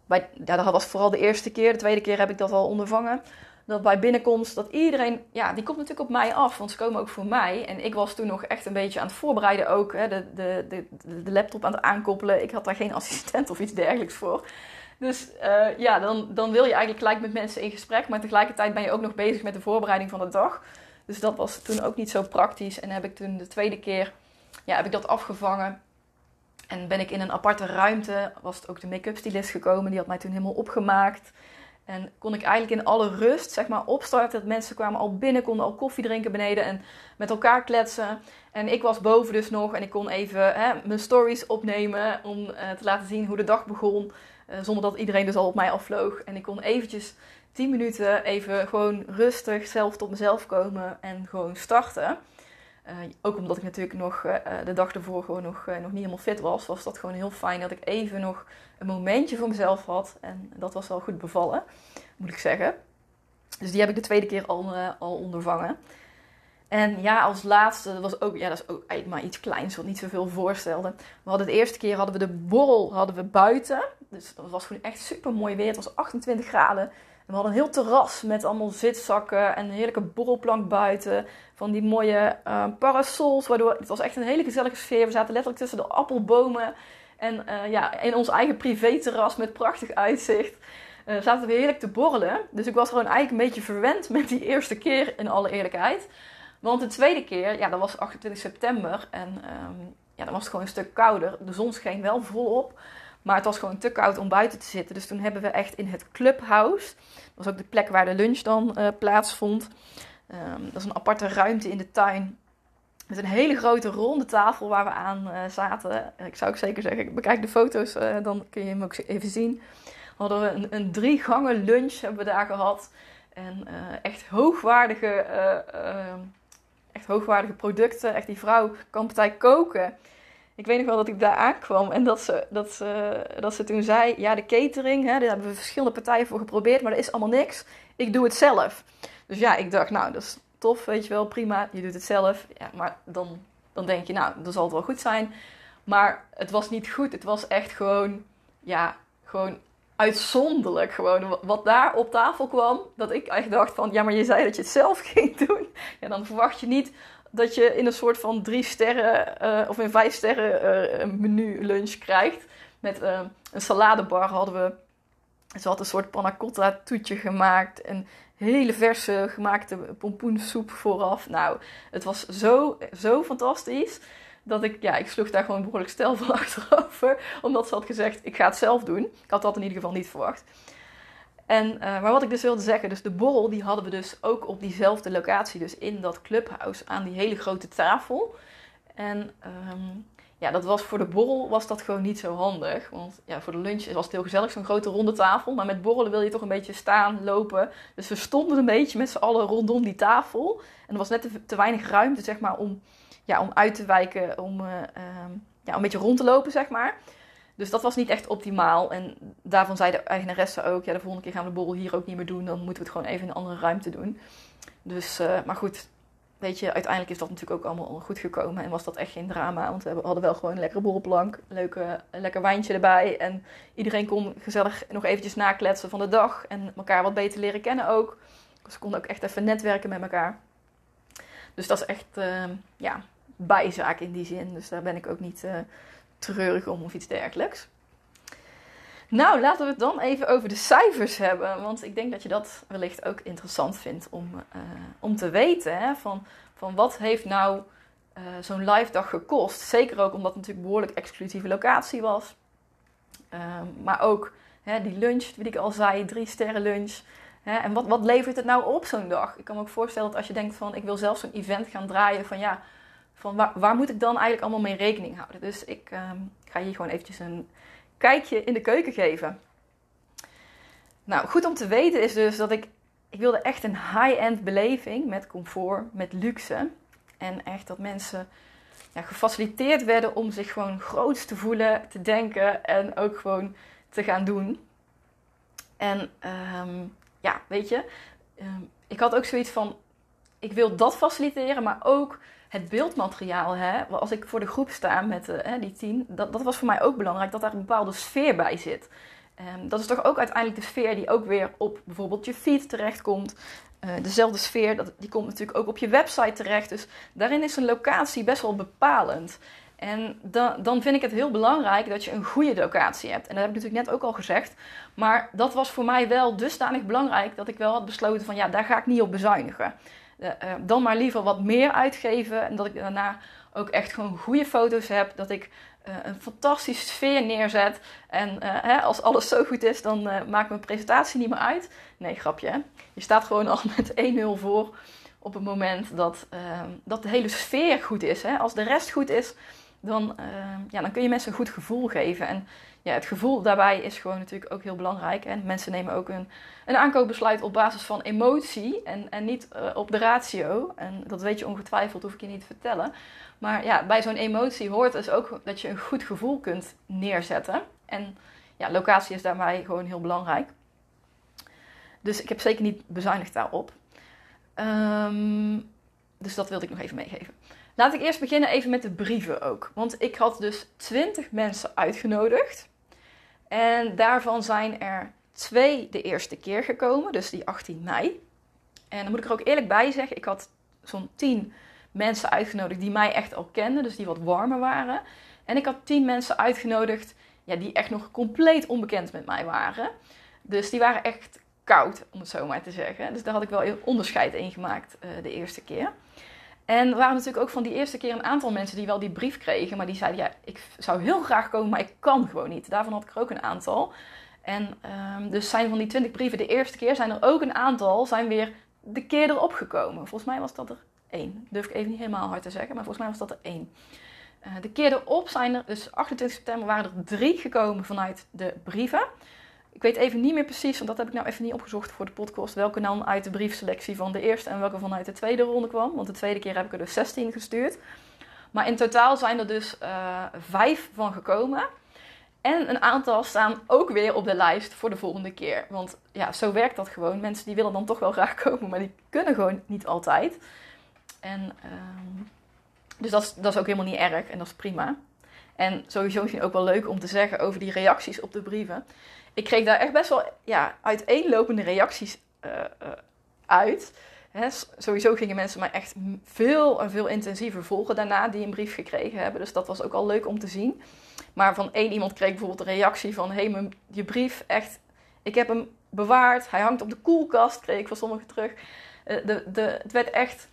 Bij, ja, dat was vooral de eerste keer. De tweede keer heb ik dat al ondervangen dat bij binnenkomst, dat iedereen, ja, die komt natuurlijk op mij af, want ze komen ook voor mij. En ik was toen nog echt een beetje aan het voorbereiden ook, hè, de, de, de, de laptop aan het aankoppelen. Ik had daar geen assistent of iets dergelijks voor. Dus uh, ja, dan, dan wil je eigenlijk gelijk met mensen in gesprek, maar tegelijkertijd ben je ook nog bezig met de voorbereiding van de dag. Dus dat was toen ook niet zo praktisch. En heb ik toen de tweede keer, ja, heb ik dat afgevangen. En ben ik in een aparte ruimte, was het ook de make-up stylist gekomen. Die had mij toen helemaal opgemaakt. En kon ik eigenlijk in alle rust, zeg maar, opstarten. Dat mensen kwamen al binnen, konden al koffie drinken beneden en met elkaar kletsen. En ik was boven dus nog en ik kon even hè, mijn stories opnemen om eh, te laten zien hoe de dag begon. Uh, zonder dat iedereen dus al op mij afvloog. En ik kon eventjes 10 minuten even gewoon rustig zelf tot mezelf komen en gewoon starten. Uh, ook omdat ik natuurlijk nog uh, de dag ervoor gewoon nog, nog niet helemaal fit was, was dat gewoon heel fijn dat ik even nog een momentje voor mezelf had. En dat was wel goed bevallen, moet ik zeggen. Dus die heb ik de tweede keer al, al ondervangen. En ja, als laatste, dat was ook, ja, dat is ook eigenlijk maar iets kleins, wat niet zoveel voorstelde. We hadden de eerste keer hadden we de borrel hadden we buiten. Dus dat was gewoon echt super mooi weer. Het was 28 graden we hadden een heel terras met allemaal zitzakken en een heerlijke borrelplank buiten. Van die mooie uh, parasols. Waardoor het was echt een hele gezellige sfeer. We zaten letterlijk tussen de appelbomen. En uh, ja, in ons eigen privéterras met prachtig uitzicht. Uh, zaten we heerlijk te borrelen. Dus ik was gewoon eigenlijk een beetje verwend met die eerste keer, in alle eerlijkheid. Want de tweede keer, ja, dat was 28 september. En um, ja, dan was het gewoon een stuk kouder. De zon scheen wel volop. Maar het was gewoon te koud om buiten te zitten. Dus toen hebben we echt in het clubhouse. Dat was ook de plek waar de lunch dan uh, plaatsvond. Um, dat is een aparte ruimte in de tuin. Met een hele grote ronde tafel waar we aan uh, zaten. Ik zou ook zeker zeggen, bekijk de foto's, uh, dan kun je hem ook even zien. Hadden we een, een drie gangen lunch hebben we daar gehad. En echt hoogwaardige, ehm, echt hoogwaardige producten. Echt die vrouw kan partij koken ik weet nog wel dat ik daar aankwam en dat ze, dat ze, dat ze toen zei: Ja, de catering, hè, daar hebben we verschillende partijen voor geprobeerd, maar dat is allemaal niks. Ik doe het zelf. Dus ja, ik dacht: Nou, dat is tof, weet je wel, prima. Je doet het zelf. Ja, maar dan, dan denk je: Nou, dan zal het wel goed zijn. Maar het was niet goed. Het was echt gewoon, ja, gewoon uitzonderlijk. Gewoon wat daar op tafel kwam. Dat ik echt dacht: van ja, maar je zei dat je het zelf ging doen. Ja, dan verwacht je niet dat je in een soort van drie sterren uh, of een vijf sterren uh, menu lunch krijgt. Met uh, een saladebar hadden we. Ze had een soort panna cotta toetje gemaakt. En hele verse gemaakte pompoensoep vooraf. Nou, het was zo, zo fantastisch. Dat ik, ja, ik sloeg daar gewoon behoorlijk stel van achterover. Omdat ze had gezegd, ik ga het zelf doen. Ik had dat in ieder geval niet verwacht. En, uh, maar wat ik dus wilde zeggen, dus de borrel die hadden we dus ook op diezelfde locatie, dus in dat clubhouse aan die hele grote tafel. En um, ja, dat was voor de borrel was dat gewoon niet zo handig. Want ja, voor de lunch was het heel gezellig, zo'n grote ronde tafel. Maar met borrelen wil je toch een beetje staan, lopen. Dus we stonden een beetje met z'n allen rondom die tafel. En er was net te, weinig ruimte, zeg maar, om, ja, om uit te wijken, om, uh, um, ja, een beetje rond te lopen, zeg maar. Dus dat was niet echt optimaal. En daarvan zei de eigenaresse ook: ja, de volgende keer gaan we de borrel hier ook niet meer doen. Dan moeten we het gewoon even in een andere ruimte doen. Dus, uh, maar goed, weet je, uiteindelijk is dat natuurlijk ook allemaal goed gekomen. En was dat echt geen drama. Want we hadden wel gewoon een lekkere borrelplank, een, leuke, lekker wijntje erbij. En iedereen kon gezellig nog eventjes nakletsen van de dag. En elkaar wat beter leren kennen ook. We konden ook echt even netwerken met elkaar. Dus dat is echt, uh, ja, bijzaak in die zin. Dus daar ben ik ook niet. Uh, treurig om of iets dergelijks. Nou, laten we het dan even over de cijfers hebben. Want ik denk dat je dat wellicht ook interessant vindt om, uh, om te weten. Van, van wat heeft nou uh, zo'n live dag gekost? Zeker ook omdat het natuurlijk behoorlijk exclusieve locatie was. Uh, maar ook hè, die lunch, die ik al zei, drie sterren lunch. Hè, en wat, wat levert het nou op zo'n dag? Ik kan me ook voorstellen dat als je denkt van ik wil zelf zo'n event gaan draaien. Van ja, van waar, waar, moet ik dan eigenlijk allemaal mee rekening houden. Dus ik um, ga hier gewoon eventjes een kijkje in de keuken geven. Nou, goed om te weten is dus dat ik, ik wilde echt een high-end beleving met comfort, met luxe. En echt dat mensen ja, gefaciliteerd werden om zich gewoon groots te voelen, te denken en ook gewoon te gaan doen. En um, ja, weet je, um, ik had ook zoiets van, ik wil dat faciliteren, maar ook het beeldmateriaal, hè, als ik voor de groep sta met uh, die tien, dat, dat was voor mij ook belangrijk dat daar een bepaalde sfeer bij zit. Um, dat is toch ook uiteindelijk de sfeer die ook weer op bijvoorbeeld je feed terechtkomt. Uh, dezelfde sfeer, dat, die komt natuurlijk ook op je website terecht. Dus daarin is een locatie best wel bepalend. En dan, dan vind ik het heel belangrijk dat je een goede locatie hebt. En dat heb ik natuurlijk net ook al gezegd. Maar dat was voor mij wel dusdanig belangrijk dat ik wel had besloten van ja, daar ga ik niet op bezuinigen. Uh, dan maar liever wat meer uitgeven. En dat ik daarna ook echt gewoon goede foto's heb. Dat ik uh, een fantastische sfeer neerzet. En hè, als alles zo goed is, dan maakt mijn presentatie niet meer uit. Nee, grapje. Hè? Je staat gewoon al met 1-0 voor op het moment dat, dat de hele sfeer goed is. Hè? Als de rest goed is, dan, ja, dan kun je mensen een goed gevoel geven. En ja, het gevoel daarbij is gewoon natuurlijk ook heel belangrijk. En mensen nemen ook een, een aankoopbesluit op basis van emotie en, en niet op de ratio. En dat weet je ongetwijfeld, hoef ik je niet te vertellen. Maar ja, bij zo'n emotie hoort dus ook dat je een goed gevoel kunt neerzetten. En ja, locatie is daarbij gewoon heel belangrijk. Dus ik heb zeker niet bezuinigd daarop. Um, dus dat wilde ik nog even meegeven. Laat ik eerst beginnen even met de brieven ook. Want ik had dus 20 mensen uitgenodigd. En daarvan zijn er twee de eerste keer gekomen, dus die 18 mei. En dan moet ik er ook eerlijk bij zeggen, ik had zo'n 10 mensen uitgenodigd die mij echt al kenden, dus die wat warmer waren. En ik had tien mensen uitgenodigd ja, die echt nog compleet onbekend met mij waren. Dus die waren echt koud, om het zo maar te zeggen. Dus daar had ik wel een onderscheid in gemaakt uh, de eerste keer. En er waren natuurlijk ook van die eerste keer een aantal mensen die wel die brief kregen, maar die zeiden: Ja, ik zou heel graag komen, maar ik kan gewoon niet. Daarvan had ik er ook een aantal. En um, dus zijn van die 20 brieven de eerste keer, zijn er ook een aantal, zijn weer de keer erop gekomen. Volgens mij was dat er één. Durf ik even niet helemaal hard te zeggen, maar volgens mij was dat er één. Uh, de keer erop zijn er, dus 28 september waren er drie gekomen vanuit de brieven. Ik weet even niet meer precies, want dat heb ik nou even niet opgezocht voor de podcast, welke dan uit de briefselectie van de eerste en welke vanuit de tweede ronde kwam. Want de tweede keer heb ik er dus 16 gestuurd. Maar in totaal zijn er dus uh, vijf van gekomen. En een aantal staan ook weer op de lijst voor de volgende keer. Want ja, zo werkt dat gewoon. Mensen die willen dan toch wel graag komen, maar die kunnen gewoon niet altijd. En, um, dus dat is, dat is ook helemaal niet erg en dat is prima. En sowieso misschien ook wel leuk om te zeggen over die reacties op de brieven. Ik kreeg daar echt best wel ja, uiteenlopende reacties uh, uh, uit. Sowieso gingen mensen mij echt veel en veel intensiever volgen daarna die een brief gekregen hebben. Dus dat was ook al leuk om te zien. Maar van één iemand kreeg bijvoorbeeld een reactie van... hé, hey, je brief, echt, ik heb hem bewaard. Hij hangt op de koelkast, kreeg ik van sommigen terug. Uh, de, de, het werd echt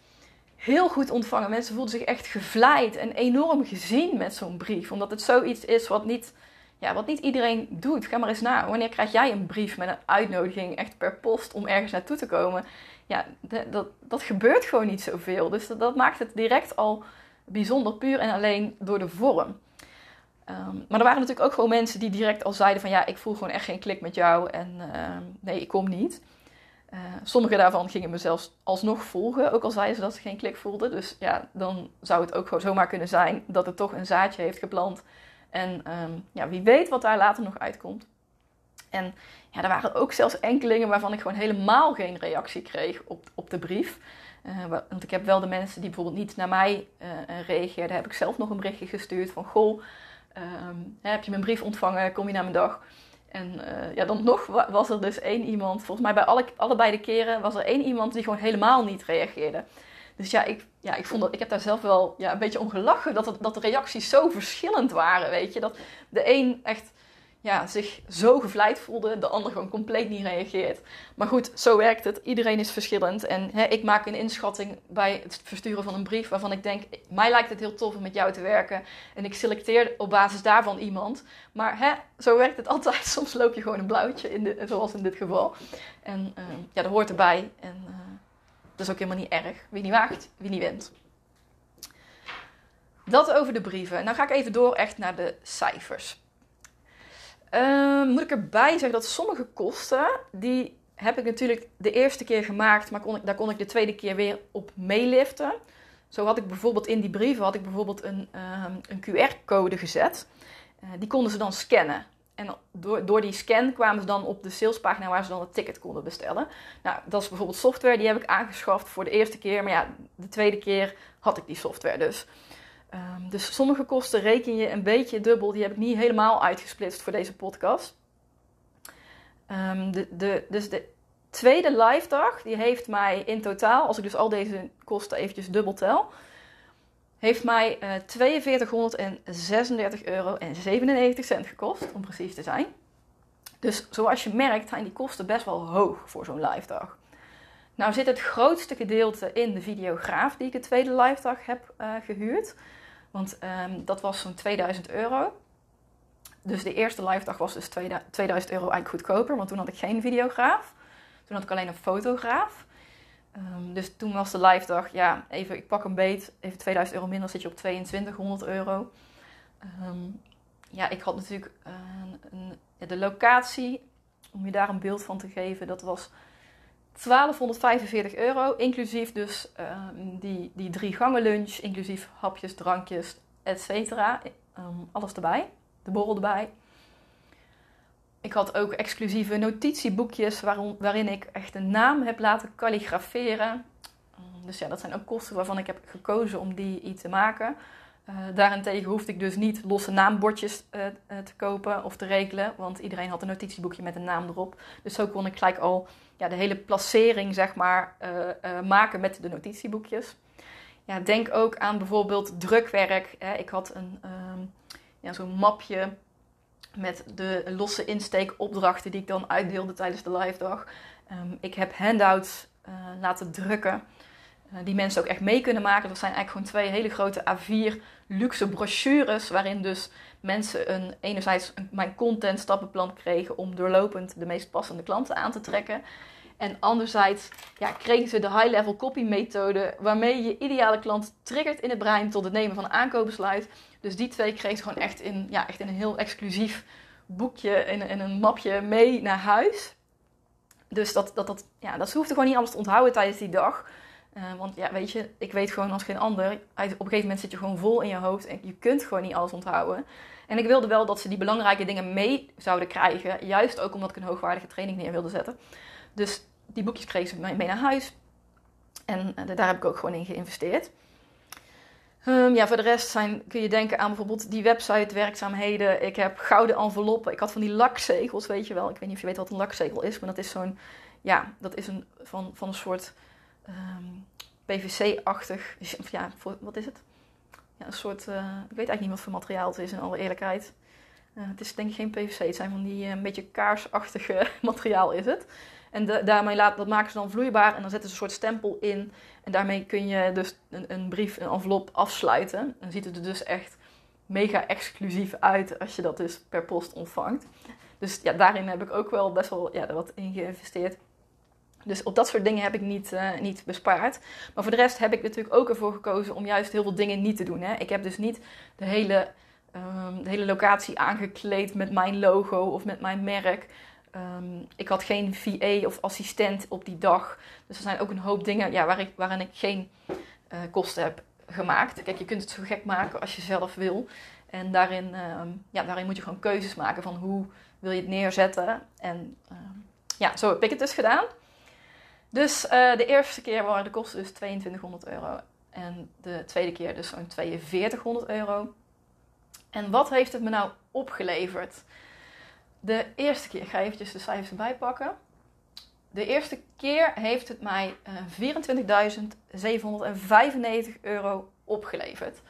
heel goed ontvangen. Mensen voelden zich echt gevleid en enorm gezien met zo'n brief. Omdat het zoiets is wat niet, ja, wat niet iedereen doet. Ga maar eens na. Wanneer krijg jij een brief met een uitnodiging echt per post om ergens naartoe te komen? Ja, dat, dat gebeurt gewoon niet zoveel. Dus dat, maakt het direct al bijzonder puur en alleen door de vorm. Um, maar er waren natuurlijk ook gewoon mensen die direct al zeiden van ja, ik voel gewoon echt geen klik met jou en uh, nee, ik kom niet. Uh, sommige daarvan gingen me zelfs alsnog volgen, ook al zeiden ze dat ze geen klik voelden. Dus ja, dan zou het ook gewoon zomaar kunnen zijn dat het toch een zaadje heeft geplant. En um, ja, wie weet wat daar later nog uitkomt. En ja, er waren ook zelfs enkelingen waarvan ik gewoon helemaal geen reactie kreeg op, op de brief. Uh, want ik heb wel de mensen die bijvoorbeeld niet naar mij uh, reageerden, heb ik zelf nog een berichtje gestuurd van goh, um, heb je mijn brief ontvangen, kom je naar mijn dag? En ja, dan nog was er dus één iemand, volgens mij bij alle, allebei de keren was er één iemand die gewoon helemaal niet reageerde. Dus ja, ik, ja, ik, vond dat, ik heb daar zelf wel ja, een beetje om gelachen dat, het, dat de reacties zo verschillend waren, weet je. Dat de een echt ja, zich zo gevleid voelde, de ander gewoon compleet niet reageert. Maar goed, zo werkt het. Iedereen is verschillend. En hè, ik maak een inschatting bij het versturen van een brief waarvan ik denk, mij lijkt het heel tof om met jou te werken. En ik selecteer op basis daarvan iemand. Maar hè, zo werkt het altijd. Soms loop je gewoon een blauwtje, in de, zoals in dit geval. En uh, ja, dat hoort erbij. En uh, dat is ook helemaal niet erg. Wie niet waagt, wie niet wint. Dat over de brieven. Nou ga ik even door echt naar de cijfers. Uh, moet ik erbij zeggen dat sommige kosten, die heb ik natuurlijk de eerste keer gemaakt, maar kon ik, daar kon ik de tweede keer weer op meeliften. Zo had ik bijvoorbeeld in die brieven had ik bijvoorbeeld een, uh, een QR-code gezet. Uh, die konden ze dan scannen. En door, door die scan kwamen ze dan op de salespagina waar ze dan het ticket konden bestellen. Nou, dat is bijvoorbeeld software, die heb ik aangeschaft voor de eerste keer. Maar ja, de tweede keer had ik die software dus. Um, dus sommige kosten reken je een beetje dubbel. Die heb ik niet helemaal uitgesplitst voor deze podcast. Um, de, de, dus de tweede live dag, die heeft mij in totaal, als ik dus al deze kosten eventjes dubbel tel, heeft mij uh, 4236 euro en 97 cent gekost, om precies te zijn. Dus zoals je merkt zijn die kosten best wel hoog voor zo'n live dag. Nou zit het grootste gedeelte in de videograaf die ik de tweede live dag heb uh, gehuurd. Want ehm, dat was zo'n 2000 euro. Dus de eerste live dag was dus 2000 euro eigenlijk goedkoper, want toen had ik geen videograaf. Toen had ik alleen een fotograaf. Um, dus toen was de live dag, ja, even, ik pak een beet, even 2000 euro minder, zit je op 2200 euro. Um, ja, ik had natuurlijk een, de locatie, om je daar een beeld van te geven, dat was 1245 euro, inclusief dus um, die, die drie gangen lunch, inclusief hapjes, drankjes, et cetera. alles erbij, de borrel erbij. Ik had ook exclusieve notitieboekjes waarin, ik echt een naam heb laten kalligraferen. Dus ja, dat zijn ook kosten waarvan ik heb gekozen om die te maken. Uh, daarentegen hoefde ik dus niet losse naambordjes uh, uh, te kopen of te regelen, want iedereen had een notitieboekje met een naam erop. Dus zo kon ik gelijk al ja, de hele placering zeg maar, maken met de notitieboekjes. Ja, denk ook aan bijvoorbeeld drukwerk. Hè. Ik had een, um, ja, zo'n mapje met de losse insteekopdrachten die ik dan uitdeelde tijdens de live dag. Um, ik heb handouts uh, laten drukken. Uh, die mensen ook echt mee kunnen maken. Dat zijn eigenlijk gewoon twee hele grote A4 luxe brochures. Waarin dus mensen een, enerzijds mijn content stappenplan kregen om doorlopend de meest passende klanten aan te trekken. En anderzijds ja, kregen ze de high-level copy methode, waarmee je ideale klant triggert in het brein tot het nemen van een aankoopbesluit. Dus die twee kregen ze gewoon echt in, ja, echt in een heel exclusief boekje, in een mapje mee naar huis. Dus dat, dat, dat, ja, dat hoefde gewoon niet alles te onthouden tijdens die dag. Uh, want ja, weet je, ik weet gewoon als geen ander. Op een gegeven moment zit je gewoon vol in je hoofd en je kunt gewoon niet alles onthouden. En ik wilde wel dat ze die belangrijke dingen mee zouden krijgen. Juist ook omdat ik een hoogwaardige training neer wilde zetten. Dus die boekjes kregen ze mee naar huis. En uh, daar heb ik ook gewoon in geïnvesteerd. Um, ja, voor de rest zijn, kun je denken aan bijvoorbeeld die website werkzaamheden. Ik heb gouden enveloppen. Ik had van die lakzegels, weet je wel. Ik weet niet of je weet wat een lakzegel is, maar dat is zo'n, ja, dat is een, van, van een soort ehm, PVC-achtig, ja, wat is het? Ja, een soort, uh, ik weet eigenlijk niet wat voor materiaal het is in alle eerlijkheid. Uh, het is denk ik geen PVC, het zijn van die een beetje kaarsachtige materiaal is het. En daarmee laat, dat maken ze dan vloeibaar en dan zetten ze een soort stempel in. En daarmee kun je dus een, een brief, een envelop afsluiten. Dan ziet het er dus echt mega exclusief uit als je dat dus per post ontvangt. Dus ja, daarin heb ik ook wel best wel ja, wat in geïnvesteerd. Dus op dat soort dingen heb ik niet, uh, niet bespaard. Maar voor de rest heb ik natuurlijk ook ervoor gekozen om juist heel veel dingen niet te doen. Hè. Ik heb dus niet de hele, um, de hele locatie aangekleed met mijn logo of met mijn merk. Um, ik had geen VA of assistent op die dag. Dus er zijn ook een hoop dingen ja, waarin ik geen uh, kosten heb gemaakt. Kijk, je kunt het zo gek maken als je zelf wil. En daarin, um, ja, moet je gewoon keuzes maken van hoe wil je het neerzetten. En um, ja, zo heb ik het dus gedaan. Dus uh, de eerste keer waren de kosten dus 2200 euro. En de tweede keer dus zo'n 4200 euro. En wat heeft het me nou opgeleverd? De eerste keer, ik ga eventjes de cijfers erbij pakken. De eerste keer heeft het mij uh, eh, 24.795 euro opgeleverd.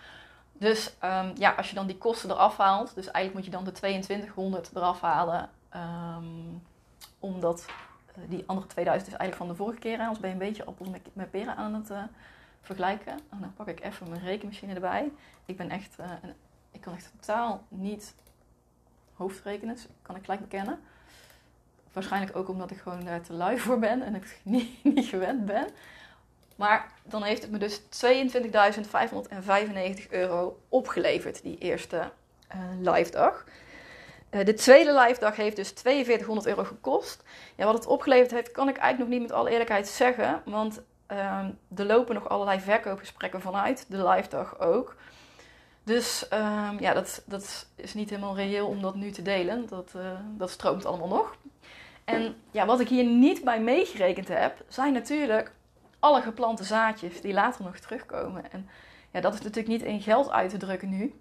Dus um, ja, als je dan die kosten eraf haalt, dus eigenlijk moet je dan de 2200 eraf halen, um, omdat uh, die andere 2000 is eigenlijk van de vorige keer. Anders ben je een beetje appels met, peren aan het uh, vergelijken. En oh, dan pak ik even mijn rekenmachine erbij. Ik ben echt, ik kan echt totaal niet hoofdrekenen, kan ik gelijk bekennen. Waarschijnlijk ook omdat ik gewoon daar te lui voor ben en ik niet, niet gewend ben. Maar dan heeft het me dus 22.595 euro opgeleverd, die eerste uh, live dag. Uh, de tweede live dag heeft dus 4200 euro gekost. Ja, wat het opgeleverd heeft, kan ik eigenlijk nog niet met alle eerlijkheid zeggen. Want uh, er lopen nog allerlei verkoopgesprekken vanuit de live dag ook. Dus um, ja, dat, dat is niet helemaal reëel om dat nu te delen. Dat, uh, dat stroomt allemaal nog. En ja, wat ik hier niet bij meegerekend heb, zijn natuurlijk alle geplante zaadjes die later nog terugkomen. En ja, dat is natuurlijk niet in geld uit te drukken nu.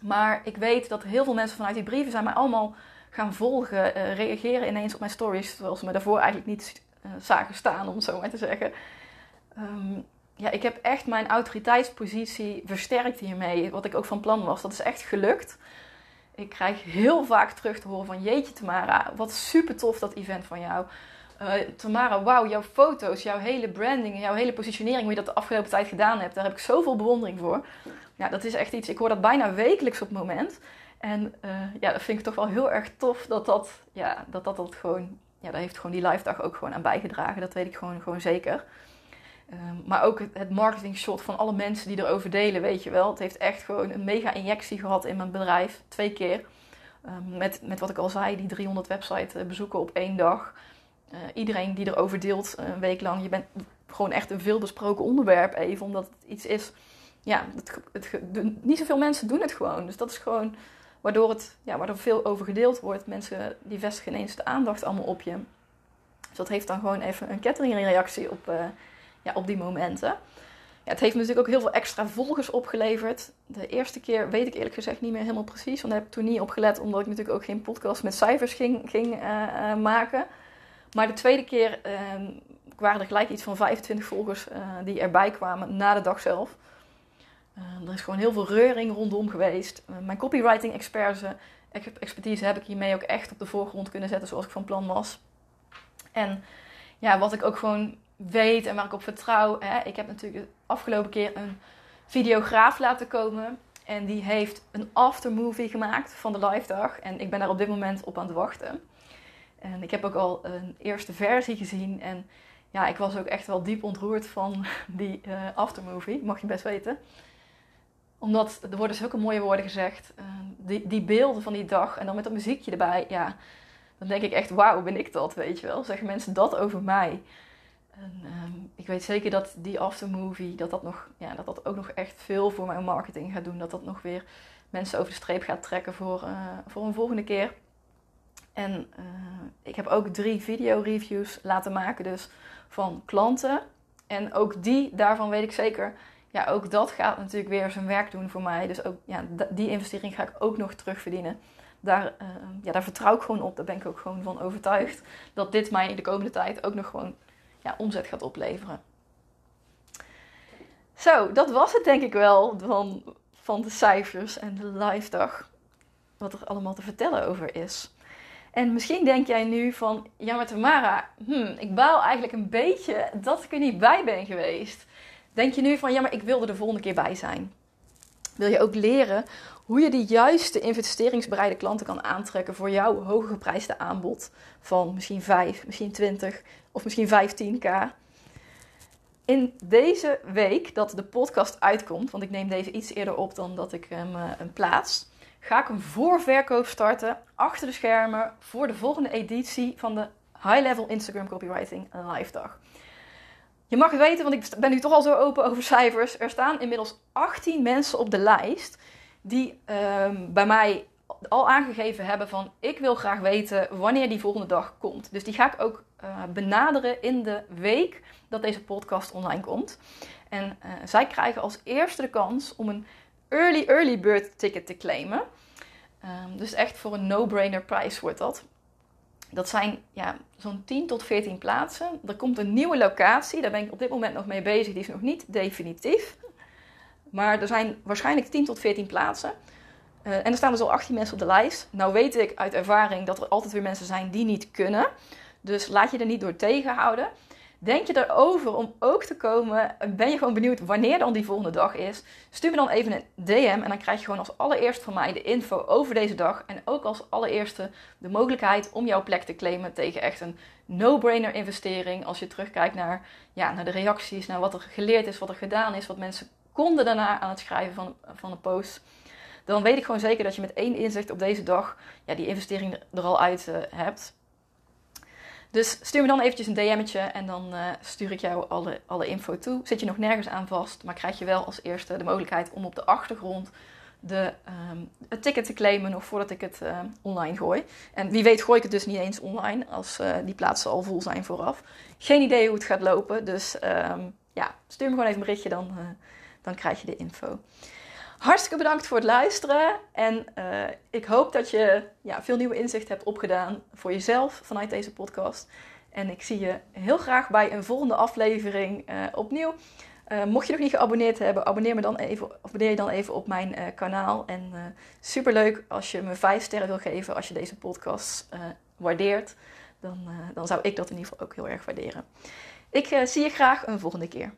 Maar ik weet dat heel veel mensen vanuit die brieven zijn mij allemaal gaan volgen, uh, reageren ineens op mijn stories, zoals ze me daarvoor eigenlijk niet uh, zagen staan, om zo maar te zeggen. Um, ja, ik heb echt mijn autoriteitspositie versterkt hiermee. Wat ik ook van plan was. Dat is echt gelukt. Ik krijg heel vaak terug te horen van jeetje Tamara, wat super tof dat event van jou. Uh, Tamara, wauw, jouw foto's, jouw hele branding, jouw hele positionering, hoe je dat de afgelopen tijd gedaan hebt, daar heb ik zoveel bewondering voor. Ja, dat is echt iets, ik hoor dat bijna wekelijks op het moment. En uh, ja, dat vind ik toch wel heel erg tof dat dat, ja, dat, dat, dat gewoon, ja, daar heeft gewoon die live dag ook gewoon aan bijgedragen. Dat weet ik gewoon, gewoon zeker. Um, maar ook het, het marketing shot van alle mensen die erover delen, weet je wel. Het heeft echt gewoon een mega injectie gehad in mijn bedrijf, twee keer. Um, met, met wat ik al zei, die 300 website bezoeken op één dag. Uh, iedereen die erover deelt een week lang. Je bent gewoon echt een veelbesproken onderwerp even, omdat het iets is... Ja, het, niet zoveel mensen doen het gewoon. Dus dat is gewoon waardoor, het, ja, waardoor veel over gedeeld wordt. Mensen die vestigen ineens de aandacht allemaal op je. Dus dat heeft dan gewoon even een kettingreactie op, ja, op die momenten. Ja, het heeft natuurlijk ook heel veel extra volgers opgeleverd. De eerste keer weet ik eerlijk gezegd niet meer helemaal precies. Want daar heb ik toen niet op gelet, omdat ik natuurlijk ook geen podcast met cijfers ging, ging uh, uh, maken. Maar de tweede keer ehm, waren er gelijk iets van 25 volgers uh, die erbij kwamen na de dag zelf. er is gewoon heel veel reuring rondom geweest. mijn copywriting expertise heb ik hiermee ook echt op de voorgrond kunnen zetten zoals ik van plan was. En ja, wat ik ook gewoon weet en waar ik op vertrouw. Hè, ik heb natuurlijk de afgelopen keer een videograaf laten komen. En die heeft een aftermovie gemaakt van de live dag. En ik ben daar op dit moment op aan het wachten. En ik heb ook al een eerste versie gezien. En ja, ik was ook echt wel diep ontroerd van die uh, aftermovie. Mag je best weten. Omdat er worden zulke mooie woorden gezegd. Uh, die, die beelden van die dag en dan met dat muziekje erbij. Ja, dan denk ik echt, wauw, ben ik dat, weet je wel. Zeggen mensen dat over mij? En um, ik weet zeker dat die aftermovie, dat dat, nog, ja, dat dat ook nog echt veel voor mijn marketing gaat doen. Dat dat nog weer mensen over de streep gaat trekken voor, uh, voor een volgende keer. En uh, ik heb ook drie video-reviews laten maken, dus van klanten. En ook die, daarvan weet ik zeker, ja, ook dat gaat natuurlijk weer zijn werk doen voor mij. Dus ook ja, die investering ga ik ook nog terugverdienen. Daar, uh, ja, daar vertrouw ik gewoon op. Daar ben ik ook gewoon van overtuigd. Dat dit mij de komende tijd ook nog gewoon omzet gaat opleveren. Zo, dat was het denk ik wel van, van de cijfers en de live dag. Wat er allemaal te vertellen over is. En misschien denk jij nu van, ja maar Tamara, hmm, ik baal eigenlijk een beetje dat ik er niet bij ben geweest. Denk je nu van, ja maar ik wilde de volgende keer bij zijn. Wil je ook leren hoe je de juiste investeringsbereide klanten kan aantrekken voor jouw hoge geprijsde aanbod van misschien 5, misschien 20 of misschien 15k. In deze week dat de podcast uitkomt, want ik neem deze iets eerder op dan dat ik hem uh, plaats, ga ik een voorverkoop starten achter de schermen voor de volgende editie van de High Level Instagram Copywriting Live Dag. Je mag het weten, want ik ben nu toch al zo open over cijfers. Er staan inmiddels 18 mensen op de lijst die um, bij mij al aangegeven hebben van ik wil graag weten wanneer die volgende dag komt. Dus die ga ik ook uh, benaderen in de week dat deze podcast online komt. En uh, zij krijgen als eerste de kans om een early early bird ticket te claimen. Um, dus echt voor een no-brainer prijs wordt dat. Dat zijn ja, zo'n 10 tot 14 plaatsen. Er komt een nieuwe locatie, daar ben ik op dit moment nog mee bezig. Die is nog niet definitief. Maar er zijn waarschijnlijk 10 tot 14 plaatsen. Uh, en er staan dus al 18 mensen op de lijst. Nou weet ik uit ervaring dat er altijd weer mensen zijn die niet kunnen. Dus laat je er niet door tegenhouden. Denk je erover om ook te komen? Ben je gewoon benieuwd wanneer dan die volgende dag is? Stuur me dan even een DM en dan krijg je gewoon als allereerst van mij de info over deze dag. En ook als allereerste de mogelijkheid om jouw plek te claimen tegen echt een no-brainer investering. Als je terugkijkt naar, ja, naar de reacties, naar wat er geleerd is, wat er gedaan is, wat mensen konden daarna aan het schrijven van, van een post. Dan weet ik gewoon zeker dat je met één inzicht op deze dag ja, die investering er al uit uh, hebt. Dus stuur me dan eventjes een DM'tje en dan uh, stuur ik jou alle, alle info toe. Zit je nog nergens aan vast, maar krijg je wel als eerste de mogelijkheid om op de achtergrond de, um, het ticket te claimen nog voordat ik het uh, online gooi. En wie weet gooi ik het dus niet eens online als uh, die plaatsen al vol zijn vooraf. Geen idee hoe het gaat lopen, dus um, ja, stuur me gewoon even een berichtje, dan, dan krijg je de info. Hartstikke bedankt voor het luisteren. En uh, ik hoop dat je ja, veel nieuwe inzichten hebt opgedaan voor jezelf vanuit deze podcast. En ik zie je heel graag bij een volgende aflevering uh, opnieuw. Uh, mocht je nog niet geabonneerd hebben, abonneer, me dan even, abonneer je dan even op mijn kanaal. En super leuk als je me 5 sterren wil geven als je deze podcast waardeert. dan, dan zou ik dat in ieder geval ook heel erg waarderen. Ik zie je graag een volgende keer.